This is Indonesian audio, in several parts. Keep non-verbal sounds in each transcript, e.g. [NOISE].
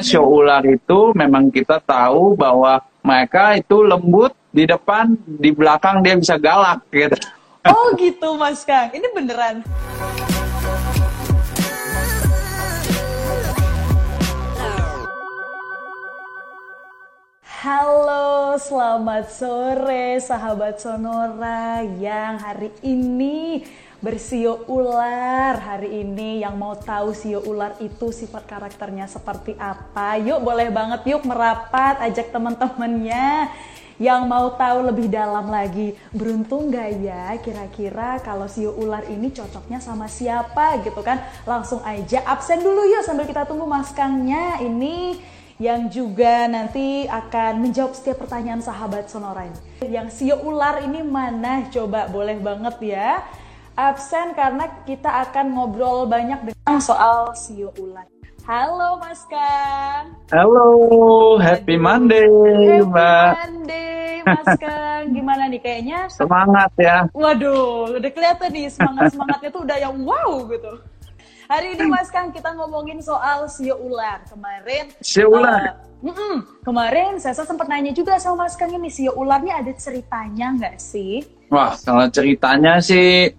Show ular itu memang kita tahu bahwa mereka itu lembut di depan, di belakang dia bisa galak gitu. Oh gitu Mas Kang, ini beneran. Halo, selamat sore sahabat Sonora yang hari ini bersio ular. Hari ini yang mau tahu sio ular itu sifat karakternya seperti apa? Yuk boleh banget yuk merapat, ajak teman-temannya yang mau tahu lebih dalam lagi. Beruntung gak ya kira-kira kalau sio ular ini cocoknya sama siapa gitu kan? Langsung aja absen dulu yuk sambil kita tunggu maskangnya ini yang juga nanti akan menjawab setiap pertanyaan sahabat Sonora ini. Yang sio ular ini mana? Coba boleh banget ya. Absen karena kita akan ngobrol banyak dengan soal sio ular. Halo Mas Kang. Halo, happy Monday, Happy Mbak. Monday Mas Kang. Gimana nih kayaknya? Semangat ya. Waduh, udah kelihatan nih semangat-semangatnya tuh udah yang wow gitu. Hari ini Mas Kang kita ngomongin soal sio ular. Kemarin Sio ular. eh, mm-mm, kemarin saya sempat nanya juga sama Mas Kang ini sio ularnya ada ceritanya nggak sih? Wah, kalau ceritanya sih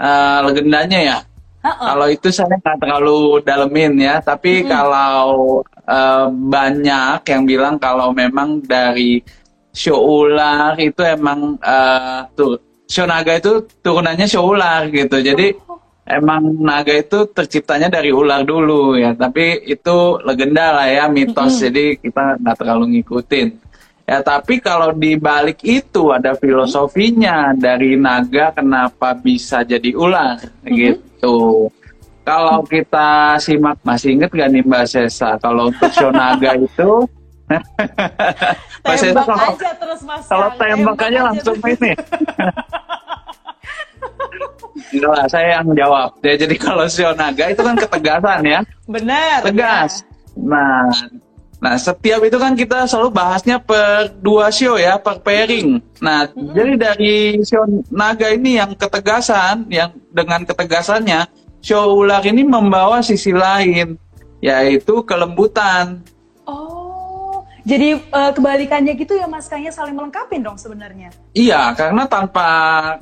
eh, legendanya ya. Ha-ha. Kalau itu saya nggak terlalu dalemin ya, tapi kalau eh, banyak yang bilang kalau memang dari show ular itu emang eh, tuh show naga itu turunannya show ular gitu. Jadi emang naga itu terciptanya dari ular dulu ya, tapi itu legenda lah ya mitos. Jadi kita nggak terlalu ngikutin. Ya, tapi kalau di balik itu ada filosofinya dari naga kenapa bisa jadi ular gitu. Kalau kita simak masih inget gak nih Mbak Sesa? Kalau untuk show naga itu [LAUGHS] Mbak Sesa Tembak kalau aja terus Mas kalau tembak aja langsung terus. ini. [LAUGHS] Enggak lah, saya yang jawab. Ya, jadi kalau show naga itu kan ketegasan ya. Benar. tegas. Nah, nah setiap itu kan kita selalu bahasnya per dua show ya, per pairing. Nah, jadi dari show naga ini yang ketegasan, yang dengan ketegasannya, show ular ini membawa sisi lain, yaitu kelembutan. Oh, jadi eh, kebalikannya gitu ya Mas Kangnya saling melengkapi dong sebenarnya. Iya, karena tanpa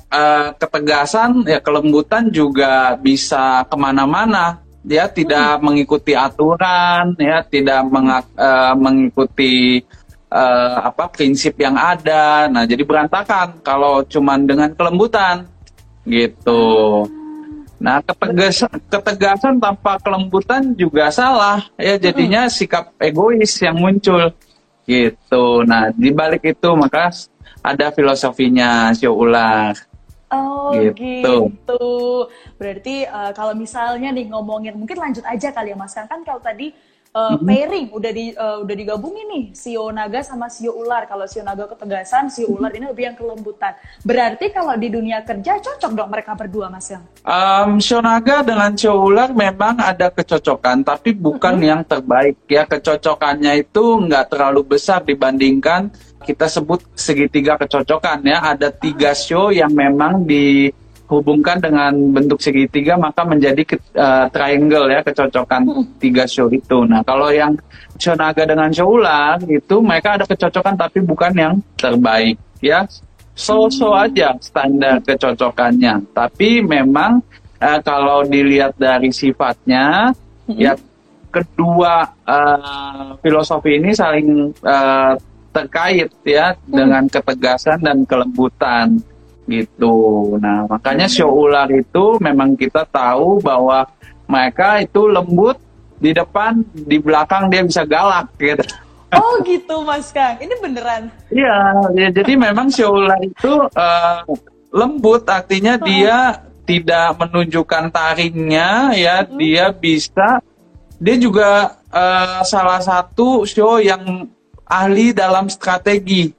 eh, ketegasan, ya kelembutan juga bisa ke mana-mana. Dia tidak mengikuti aturan, ya tidak menga- eh, mengikuti eh, apa prinsip yang ada. Nah, jadi berantakan kalau cuman dengan kelembutan, gitu. Nah, ketegasan, ketegasan tanpa kelembutan juga salah, ya jadinya sikap egois yang muncul, gitu. Nah, di balik itu maka ada filosofinya show ular. Oh Gitu. gitu. Berarti eh, kalau misalnya nih ngomongin mungkin lanjut aja kali ya Mas Kang. kan kalau tadi eh, pairing udah di eh, udah digabungin nih sio naga sama sio ular. Kalau sio naga ketegasan, sio ular ini lebih yang kelembutan. Berarti kalau di dunia kerja cocok dong mereka berdua Mas Kang. Um, show naga dengan show ular memang ada kecocokan, tapi bukan yang terbaik ya. Kecocokannya itu nggak terlalu besar dibandingkan kita sebut segitiga kecocokan ya. Ada tiga show yang memang dihubungkan dengan bentuk segitiga maka menjadi ke- uh, triangle ya kecocokan tiga show itu. Nah kalau yang show naga dengan show ular itu mereka ada kecocokan tapi bukan yang terbaik ya. So-so aja standar kecocokannya. Tapi memang eh, kalau dilihat dari sifatnya, ya kedua eh, filosofi ini saling eh, terkait ya dengan ketegasan dan kelembutan gitu. Nah makanya show ular itu memang kita tahu bahwa mereka itu lembut di depan, di belakang dia bisa galak gitu. Oh gitu Mas Kang. Ini beneran. Iya, ya, jadi memang show ular itu eh, lembut, artinya dia tidak menunjukkan taringnya, ya dia bisa, dia juga eh, salah satu show yang ahli dalam strategi,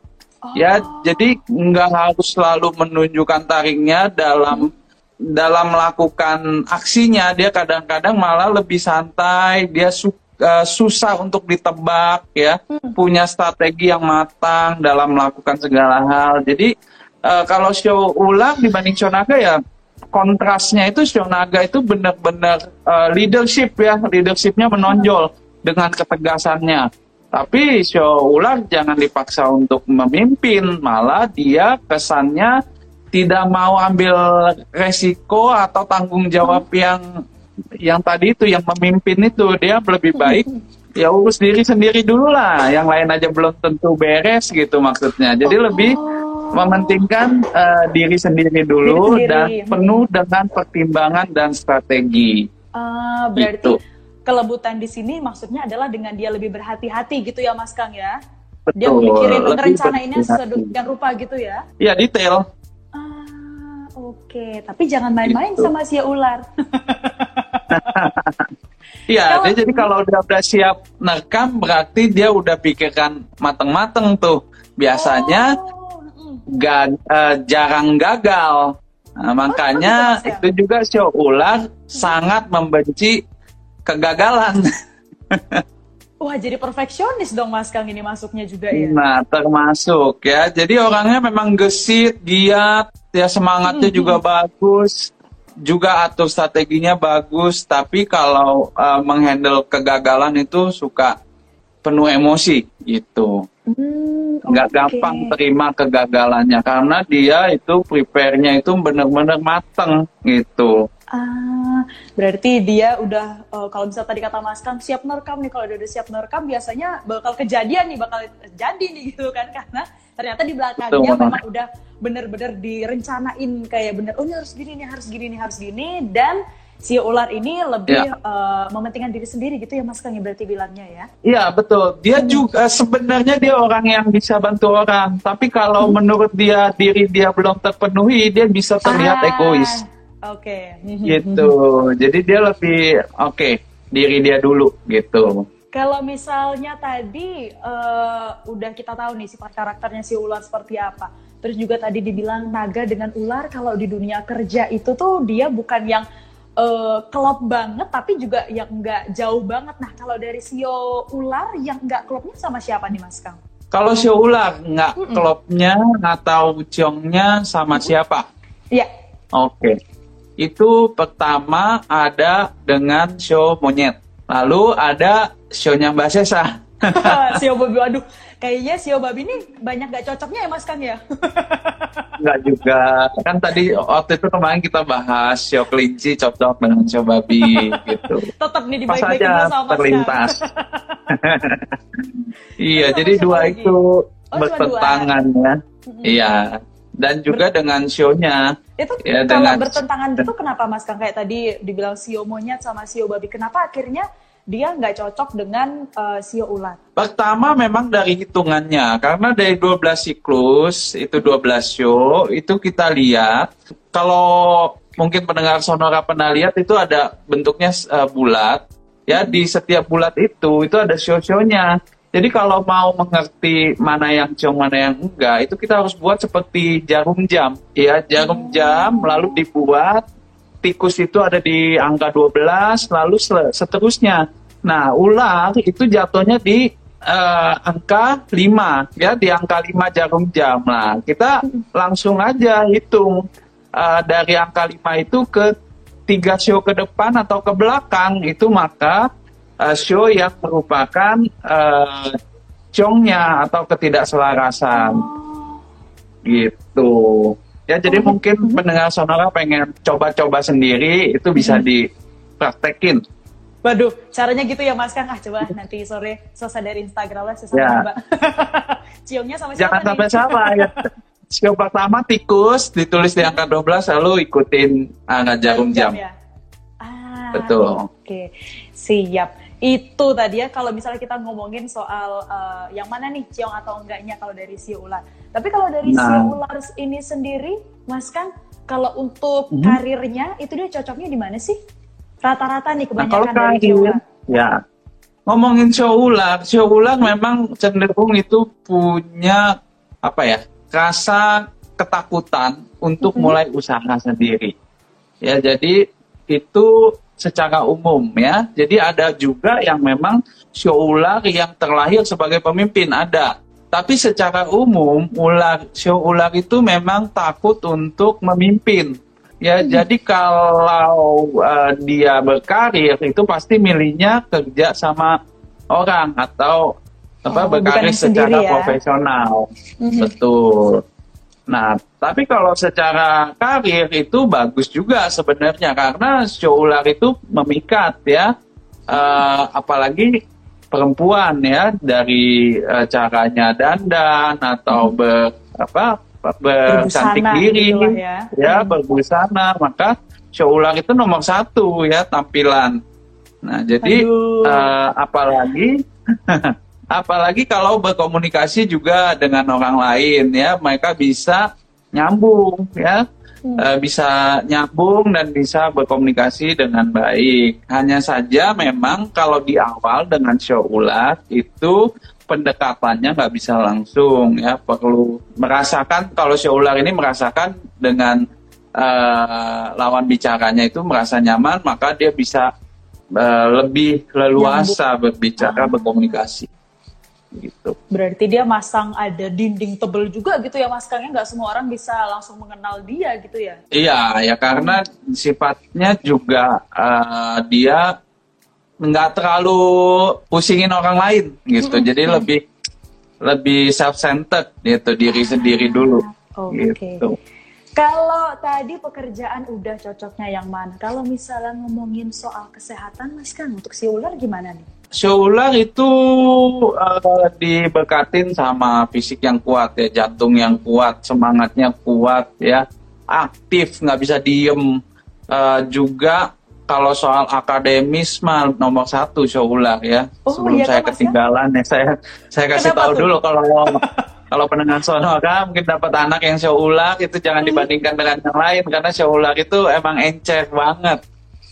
ya jadi nggak harus selalu menunjukkan taringnya dalam dalam melakukan aksinya, dia kadang-kadang malah lebih santai, dia su- eh, susah untuk ditebak ya, punya strategi yang matang dalam melakukan segala hal. Jadi eh, kalau show ular dibanding show naga ya kontrasnya itu show naga itu benar-benar eh, leadership ya, leadershipnya menonjol. dengan ketegasannya. Tapi show ular jangan dipaksa untuk memimpin, malah dia kesannya tidak mau ambil resiko atau tanggung jawab yang yang tadi itu yang memimpin itu dia lebih baik ya urus diri sendiri dulu lah, yang lain aja belum tentu beres gitu maksudnya. Jadi lebih mementingkan uh, diri sendiri dulu diri sendiri. dan penuh dengan pertimbangan dan strategi. Uh, berarti gitu. Kelebutan di sini maksudnya adalah dengan dia lebih berhati-hati gitu ya Mas Kang ya? Betul, dia memikirin ini sedemikian rupa gitu ya? Iya detail. Ah, Oke, okay. tapi jangan main-main gitu. sama si ular. [LAUGHS] Iya, dia jadi kalau udah udah siap nekam berarti dia udah pikirkan mateng-mateng tuh. Biasanya oh. gak, uh, jarang gagal. Nah, makanya oh, itu juga show ular sangat membenci kegagalan. [LAUGHS] Wah, jadi perfeksionis dong Mas Kang ini masuknya juga ya. Nah, termasuk ya. Jadi orangnya memang gesit, giat, ya semangatnya -hmm. juga bagus juga atur strateginya bagus, tapi kalau uh, menghandle kegagalan itu suka penuh emosi gitu. Hmm, nggak okay. gampang terima kegagalannya karena dia itu prepare-nya itu benar-benar mateng gitu. Ah, berarti dia udah uh, kalau bisa tadi kata Mas Kam siap nerekam nih kalau dia udah siap nerekam biasanya bakal kejadian nih bakal jadi nih gitu kan karena ternyata di belakangnya Betul. memang udah bener-bener direncanain kayak bener oh ini harus gini nih harus gini nih harus gini dan si ular ini lebih ya. uh, mementingkan diri sendiri gitu ya Mas Kang ya berarti bilangnya ya. Iya betul. Dia hmm. juga sebenarnya dia orang yang bisa bantu orang, tapi kalau hmm. menurut dia diri dia belum terpenuhi, dia bisa terlihat ah, egois. Oke. Okay. Gitu. Jadi dia lebih oke, okay, diri dia dulu gitu. Kalau misalnya tadi uh, udah kita tahu nih sifat karakternya si ular seperti apa. Terus juga tadi dibilang naga dengan ular kalau di dunia kerja itu tuh dia bukan yang uh, klop banget tapi juga yang nggak jauh banget. Nah kalau dari sio ular yang nggak klopnya sama siapa nih Mas Kang? Kalau sio ular nggak mm -mm. klopnya atau ciongnya sama mm -mm. siapa? Iya. Oke. Okay. Itu pertama ada dengan show monyet. Lalu ada sionya Mbak Sesa. [LAUGHS] [LAUGHS] Sio Babi, waduh, kayaknya Sio Babi ini banyak gak cocoknya ya Mas Kang ya? [LAUGHS] Enggak juga, kan tadi waktu itu kemarin kita bahas Sio Kelinci cocok dengan Sio Babi gitu. Tetap nih di baik aja sama terlintas. iya, jadi dua lagi? itu oh, bertentangan ya. Iya. Dan juga dengan sionya. Itu ya, kalau dengan... bertentangan itu kenapa Mas Kang kayak tadi dibilang sio monyet sama sio babi, kenapa akhirnya dia nggak cocok dengan uh, sio ular? Pertama memang dari hitungannya, karena dari 12 siklus, itu 12 show, itu kita lihat, kalau mungkin pendengar sonora pernah lihat, itu ada bentuknya uh, bulat, ya di setiap bulat itu, itu ada show-show-nya. Jadi kalau mau mengerti mana yang ciong, mana yang enggak, itu kita harus buat seperti jarum jam. Ya, jarum jam lalu dibuat tikus itu ada di angka 12, lalu seterusnya. Nah, ular itu jatuhnya di uh, angka 5, ya, di angka 5 jarum jam. Nah, kita langsung aja hitung uh, dari angka 5 itu ke tiga show ke depan atau ke belakang itu maka uh, show yang merupakan uh, congnya atau ketidakselarasan gitu Ya jadi oh, mungkin pendengar sonora pengen coba-coba sendiri itu bisa hmm. dipraktekin. Waduh, caranya gitu ya Mas Kang. Ah coba nanti sore selesai dari Instagram lah saya ya. coba. [LAUGHS] Ciumnya sama siapa Jangan sampai sama ya. Cium pertama tikus ditulis di angka 12 lalu ikutin angka ah, jarum jam. jam. Ya? Ah, Betul. Oke, okay. siap itu tadi ya kalau misalnya kita ngomongin soal uh, yang mana nih ciong atau enggaknya kalau dari si ular. Tapi kalau dari nah. si ular ini sendiri, Mas kan kalau untuk hmm. karirnya itu dia cocoknya di mana sih? Rata-rata nih kebanyakan nah, kalau dari karir, ular. Ya. Ngomongin show ular, show ular memang cenderung itu punya apa ya? rasa ketakutan untuk -hmm. mulai usaha sendiri. Ya, jadi itu secara umum ya. Jadi ada juga yang memang show ular yang terlahir sebagai pemimpin ada. Tapi secara umum ular show ular itu memang takut untuk memimpin. Ya, hmm. jadi kalau uh, dia berkarir itu pasti milihnya kerja sama orang atau apa Oh, berkarir secara sendiri ya. profesional. Mhm. Betul. Nah, tapi kalau secara karir itu bagus juga sebenarnya karena show ular itu memikat ya. Eh, apalagi perempuan ya dari eh, caranya dandan atau ber apa bercantik diri gitu ya. ya Hmm. berbusana maka show ular itu nomor satu ya tampilan. Nah jadi Aduh. eh, apalagi [LAUGHS] apalagi kalau berkomunikasi juga dengan orang lain ya mereka bisa nyambung ya Hmm. Eh, bisa nyambung dan bisa berkomunikasi dengan baik. Hanya saja memang kalau di awal dengan show ular itu pendekatannya nggak bisa langsung ya perlu merasakan kalau show ular ini merasakan dengan eh, lawan bicaranya itu merasa nyaman maka dia bisa eh, lebih leluasa berbicara Ah. berkomunikasi gitu. Berarti dia masang ada dinding tebel juga gitu ya Mas Kang ya nggak semua orang bisa langsung mengenal dia gitu ya. Iya, ya karena sifatnya juga eh, dia nggak terlalu pusingin orang lain gitu. Jadi lebih lebih self centered gitu diri sendiri dulu. Oke. Gitu. Kalau tadi pekerjaan udah cocoknya yang mana? Kalau misalnya ngomongin soal kesehatan Mas Kang untuk si ular gimana nih? Show ular itu eh, diberkatin sama fisik yang kuat ya, jantung yang kuat, semangatnya kuat ya, aktif nggak bisa diem. Eh, juga kalau soal akademis mah nomor satu show ular ya. Oh, Sebelum iya saya kan, ketinggalan ya saya saya kasih Kenapa tahu tuh? dulu kalau kalau pendengar sonora mungkin dapat anak yang show ular itu jangan Hmm. dibandingkan dengan yang lain karena show ular itu emang encer banget.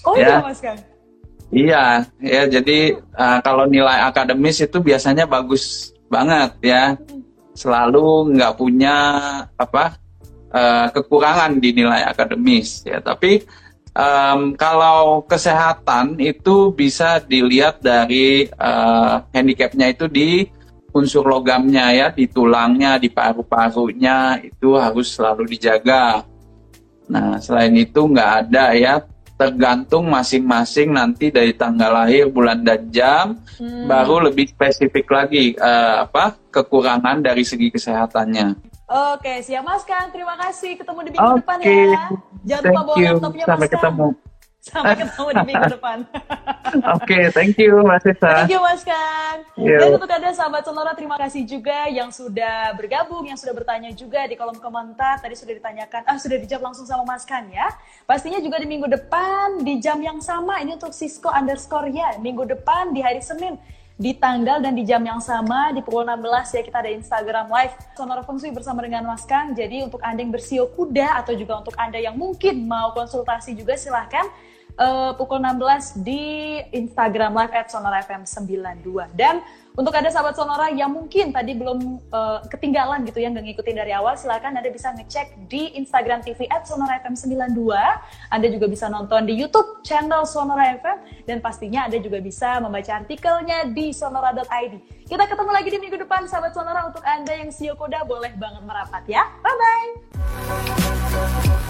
Oh Ya. iya Mas Kang. Iya, ya jadi uh, kalau nilai akademis itu biasanya bagus banget ya. Selalu nggak punya apa uh, kekurangan di nilai akademis ya. Tapi em, kalau kesehatan itu bisa dilihat dari uh, handicapnya itu di unsur logamnya ya, di tulangnya, di paru-parunya itu harus selalu dijaga. Nah, selain itu nggak ada ya, tergantung masing-masing nanti dari tanggal lahir, bulan dan jam, Hmm. baru lebih spesifik lagi eh, apa kekurangan dari segi kesehatannya. Oke, siap Mas Kang. Terima kasih. Ketemu di minggu depan Oke, ya. Jangan lupa bawa laptopnya Sampai Mas Kang. ketemu. Sampai [LAUGHS] ketemu di minggu depan. [LAUGHS] Oke, thank you, Mas Risa. Thank you Mas Kang. Yo. Dan untuk Anda sahabat Sonora, terima kasih juga yang sudah bergabung, yang sudah bertanya juga di kolom komentar. Tadi sudah ditanyakan, ah sudah dijawab langsung sama Mas Kang ya. Pastinya juga di minggu depan di jam yang sama. Ini untuk Cisco underscore ya. Minggu depan di hari Senin di tanggal dan di jam yang sama di pukul 16 ya kita ada Instagram live Sonora Feng Shui bersama dengan Mas Kang. Jadi untuk Anda yang bersio kuda atau juga untuk Anda yang mungkin mau konsultasi juga silahkan eh, pukul 16 di Instagram live at Sonora FM 92 dan untuk ada sahabat Sonora yang mungkin tadi belum eh, ketinggalan gitu ya nggak ngikutin dari awal silakan Anda bisa ngecek di Instagram TV at Sonora FM 92 Anda juga bisa nonton di YouTube channel Sonora FM dan pastinya Anda juga bisa membaca artikelnya di sonora.id kita ketemu lagi di minggu depan sahabat Sonora untuk Anda yang sio koda boleh banget merapat ya. Bye bye